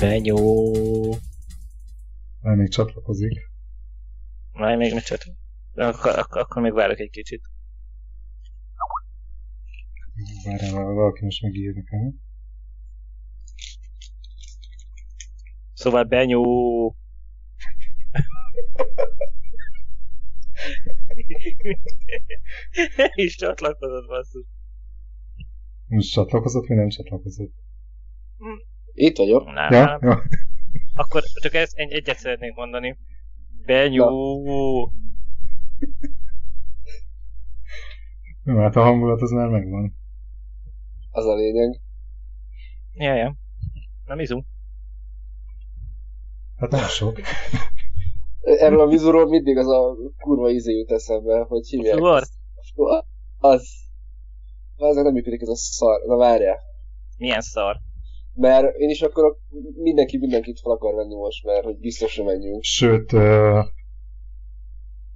Benyó. Már még csatlakozik. Már még ne csatlakozik. Akkor, akkor, akkor még várok egy kicsit. Várjál, valaki most megír nekem. Szóval Benyó. És csatlakozott, basszus. Most csatlakozott, vagy nem csatlakozott? Itt vagyok. Nem, Ja, nem. ja. Akkor csak ezt egy, egyet szeretnék mondani. Benyó. Jó, hát a hangulat az már megvan. Az a lényeg. Ja, ja. Nem izu. Hát nem sok. Erről a vizúról mindig az a kurva izé jut eszembe, hogy hívják. Fluor. Az. Az nem működik ez a szar. Na várjál. Milyen szar. Mert én is akarok, mindenki mindenkit fel akar venni most, mert hogy biztosra menjünk. Sőt, uh,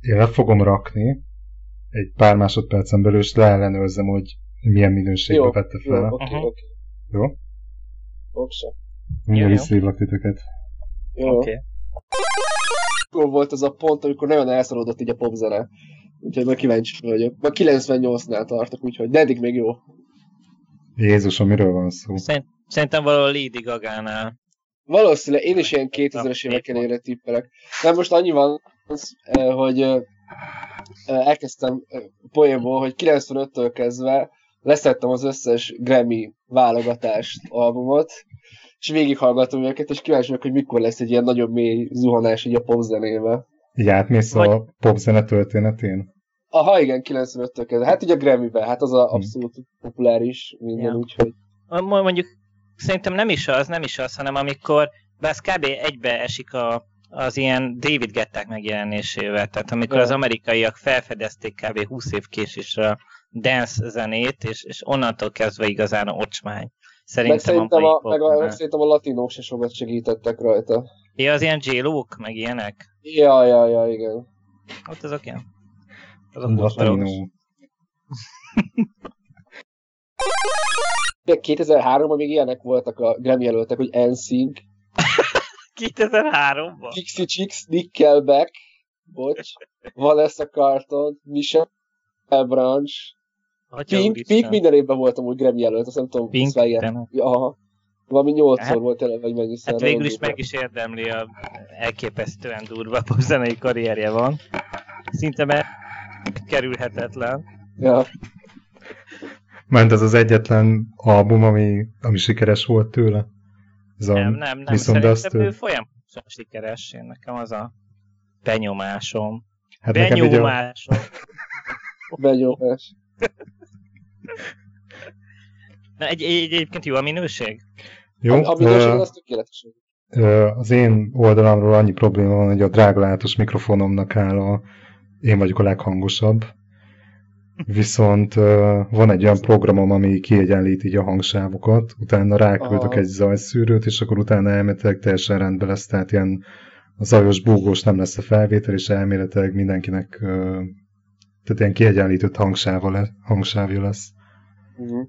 én le fogom rakni egy pár másodpercen belül, és leellenőrzem, hogy milyen minőségben Jó, vette Jó, fel. oké, Aha. oké. Jó? Oksa. Mindjárt jó. visszahívlak titeket. Jó. Oké. Okay. Akkor volt az a pont, amikor nagyon elszorodott így a popzene. Úgyhogy már kíváncsi vagyok. Már 98-nál tartok, úgyhogy, de eddig még jó. Jézusom, miről van szó? Szerint, szerintem valahol Lady Gaga-nál. Valószínűleg én is ilyen 2000-es Na, évek elére tippelek. Nem most annyi van, eh, hogy eh, eh, elkezdtem poénból, hogy 95-től kezdve leszettem az összes Grammy válogatást, albumot, és végighallgatom őket, és kíváncsi vagyok, hogy mikor lesz egy ilyen nagyon mély zuhanás így a popzenébe. Így átmész Vagy- a popzene történetén? Aha, igen, 95-től kezdve. Hát ugye a Grammy-ben, hát az a abszolút populáris minden, Ja. úgyhogy... Mo- Mondjuk szerintem nem is az, nem is az, hanem amikor, bár ez kb. egybe esik a, az ilyen David Getták megjelenésével, tehát amikor az amerikaiak felfedezték kb. 20 év késésre a dance zenét, és, és onnantól kezdve igazán a ocsmány. Meg Szerintem, szerintem mai a, meg a, szerintem a latinók se sokat segítettek rajta. Ja, az ilyen j meg ilyenek? Ja, ja, ja, igen. Ott azok ilyen. Azok Latino. 2003-ban még ilyenek voltak a Grammy jelöltek, hogy NSYNC, 2003-ban? Dixie Chicks, Nickelback, bocs, Vanessa Carlton, Michelle Branch, Atya Pink, úristen. Pink minden évben voltam úgy Grammy jelölt, azt nem tudom, Pink, Aha. Valami nyolcszor Hát- volt tényleg, vagy mennyiszer. Hát végül is meg is érdemli a elképesztően durva popzenei karrierje van. Szinte megkerülhetetlen. Ja. Ment ez az egyetlen album, ami, ami sikeres volt tőle? Ez a Nem, nem, nem. Szerintem azt, ő folyamatosan sikeres. Én nekem az a benyomásom. hát így a, Benyomásom. Benyomás. Na, egy, egy, egyébként jó a minőség? jó, A, a minőség az tökéletes. az én oldalamról annyi probléma van, hogy a dráglátos mikrofonomnak áll a én vagyok a leghangosabb. Viszont van egy olyan programom, ami kiegyenlít így a hangsávokat, utána ráküldök Aha. egy zajszűrőt, és akkor utána elméletileg teljesen rendben lesz, tehát ilyen zajos búgós nem lesz a felvétel, és elméletileg mindenkinek tehát ilyen kiegyenlített hangsáva le, hangsávja lesz. Uh-huh.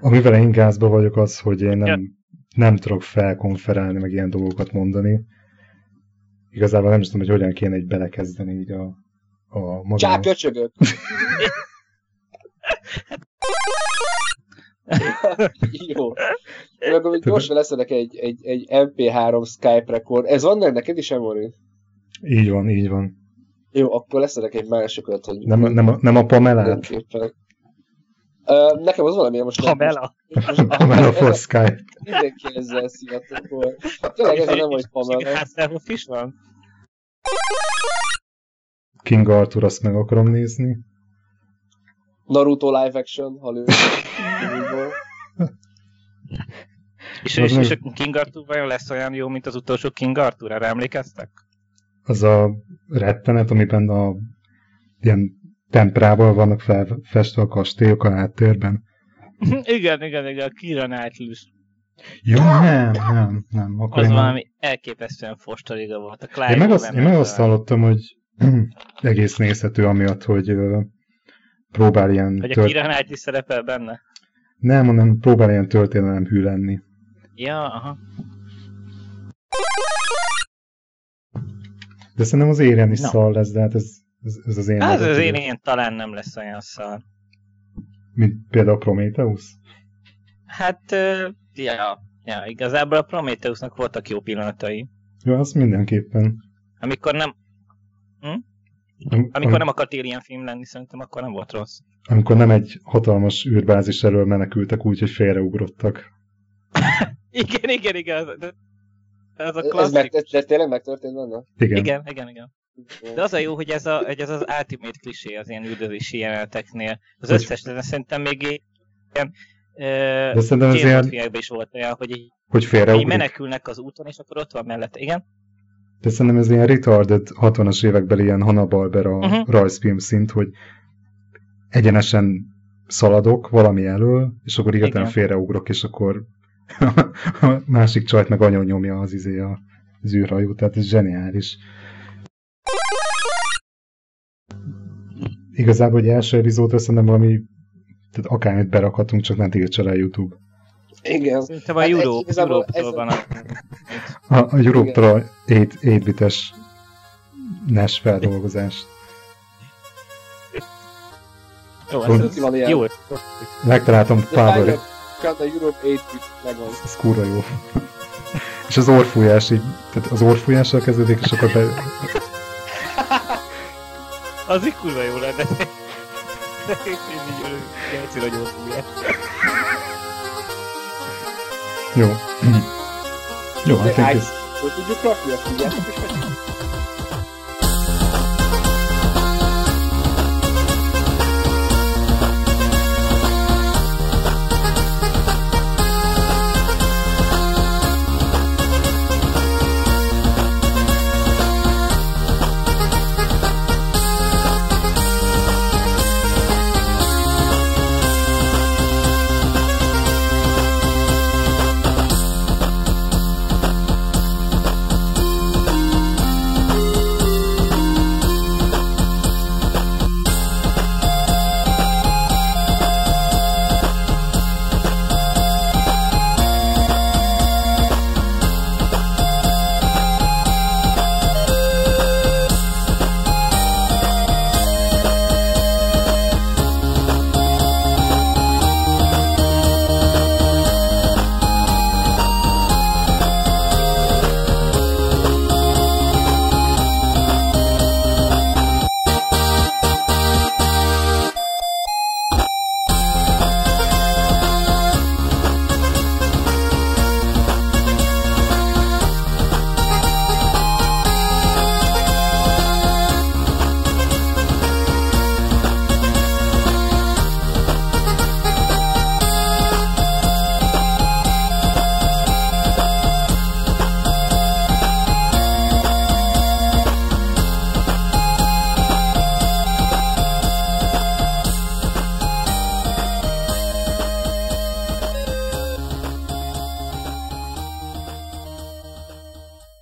Amivel én gázba vagyok az, hogy én nem, Ja. nem tudok felkonferálni, meg ilyen dolgokat mondani. Igazából nem is tudom, hogy hogyan kéne egy belekezdeni így a, a maga... Csá, köcsögök! Jó. Meg akkor gyorsan leszedek egy, egy, egy MP3 Skype rekord. Ez van neked is, Emory? Így van, így van. Jó, akkor leszedek egy másikat, hogy... Nem, nem, a, nem a Pamelát? Nekem az valami, most... Pamela? Most, A Pamela for Skype. Mindenki ezzel szivatok volt. Tényleg ez nem, hogy Pamela. Házterhoff is van? King Arthur, azt meg akarom nézni. Naruto live action, ha lő. És, és, és a King Arthur vajon lesz olyan jó, mint az utolsó King Arthur? Erre emlékeztek? Az a rettenet, amiben a ilyen temprával vannak felfestve a kastélyok a háttérben. igen, igen, igen, a Kira Knightley. Jó, nem, nem, nem. Akkor Az én nem- valami elképesztően fostariga volt. A Clive Én meg, azt, én meg azt hallottam, hogy egész nézhető amiatt, hogy ö, próbál ilyen... Hogy a Kira Knight szerepel benne? Nem, hanem próbál ilyen történelem hű lenni. Ja, aha. De szerintem az éren is no. szal lesz, de hát ez, ez, ez az én... Hát az, az én, én talán nem lesz olyan szar. Mint például a Prometheus? Hát, ja, ja, igazából a Prometheusnak voltak jó pillanatai. Ja, azt mindenképpen. Amikor nem... Hm? Am- amikor nem akart Alien film lenni, szerintem akkor nem volt rossz. amikor nem egy hatalmas űrbázis elől menekültek úgy, hogy félreugrottak. Igen, igen, igen. Ez a Ez, meg, klasszik. ez, ez tényleg megtörtént benne? Igen. Igen, igen, igen. De az a jó, hogy ez, a, hogy ez az ultimate klisé az ilyen üldözési jeleneteknél. Az Hogy- összes, de szerintem még ilyen De szerintem ez ilyen, is volt olyan, hogy így, hogy így félreugrik. menekülnek az úton, és akkor ott van mellette. Igen? De szerintem ez ilyen retarded 60-as évekbeli ilyen Hanna-Barbera Uh-huh. rajzfilm szint, hogy egyenesen szaladok valami elől, és akkor Igen. félreugrok, és akkor a másik csajt meg anya nyomja az izé a az űrhajó, tehát ez zseniális. Igazából egy első epizódra szerintem valami tehát akármit berakhatunk, csak nem tiltsa le a YouTube. Igen. Szerintem a Hát Europe, Europe-tól ez- van a... A, a Europe-tól 8-bites NES feldolgozás. Jó, Hogy- ez, Van ilyen. jó. Megtaláltam Power, Europe 8 bit megvan. ez kurva jó. és az orfújás így, tehát az orfújással kezdődik, és akkor be, Az így kurva jó lenne. Én így örülök, nagyon fújja. Jó. jó, De hát Hogy tudjuk rakni, azt tudjátok is meg?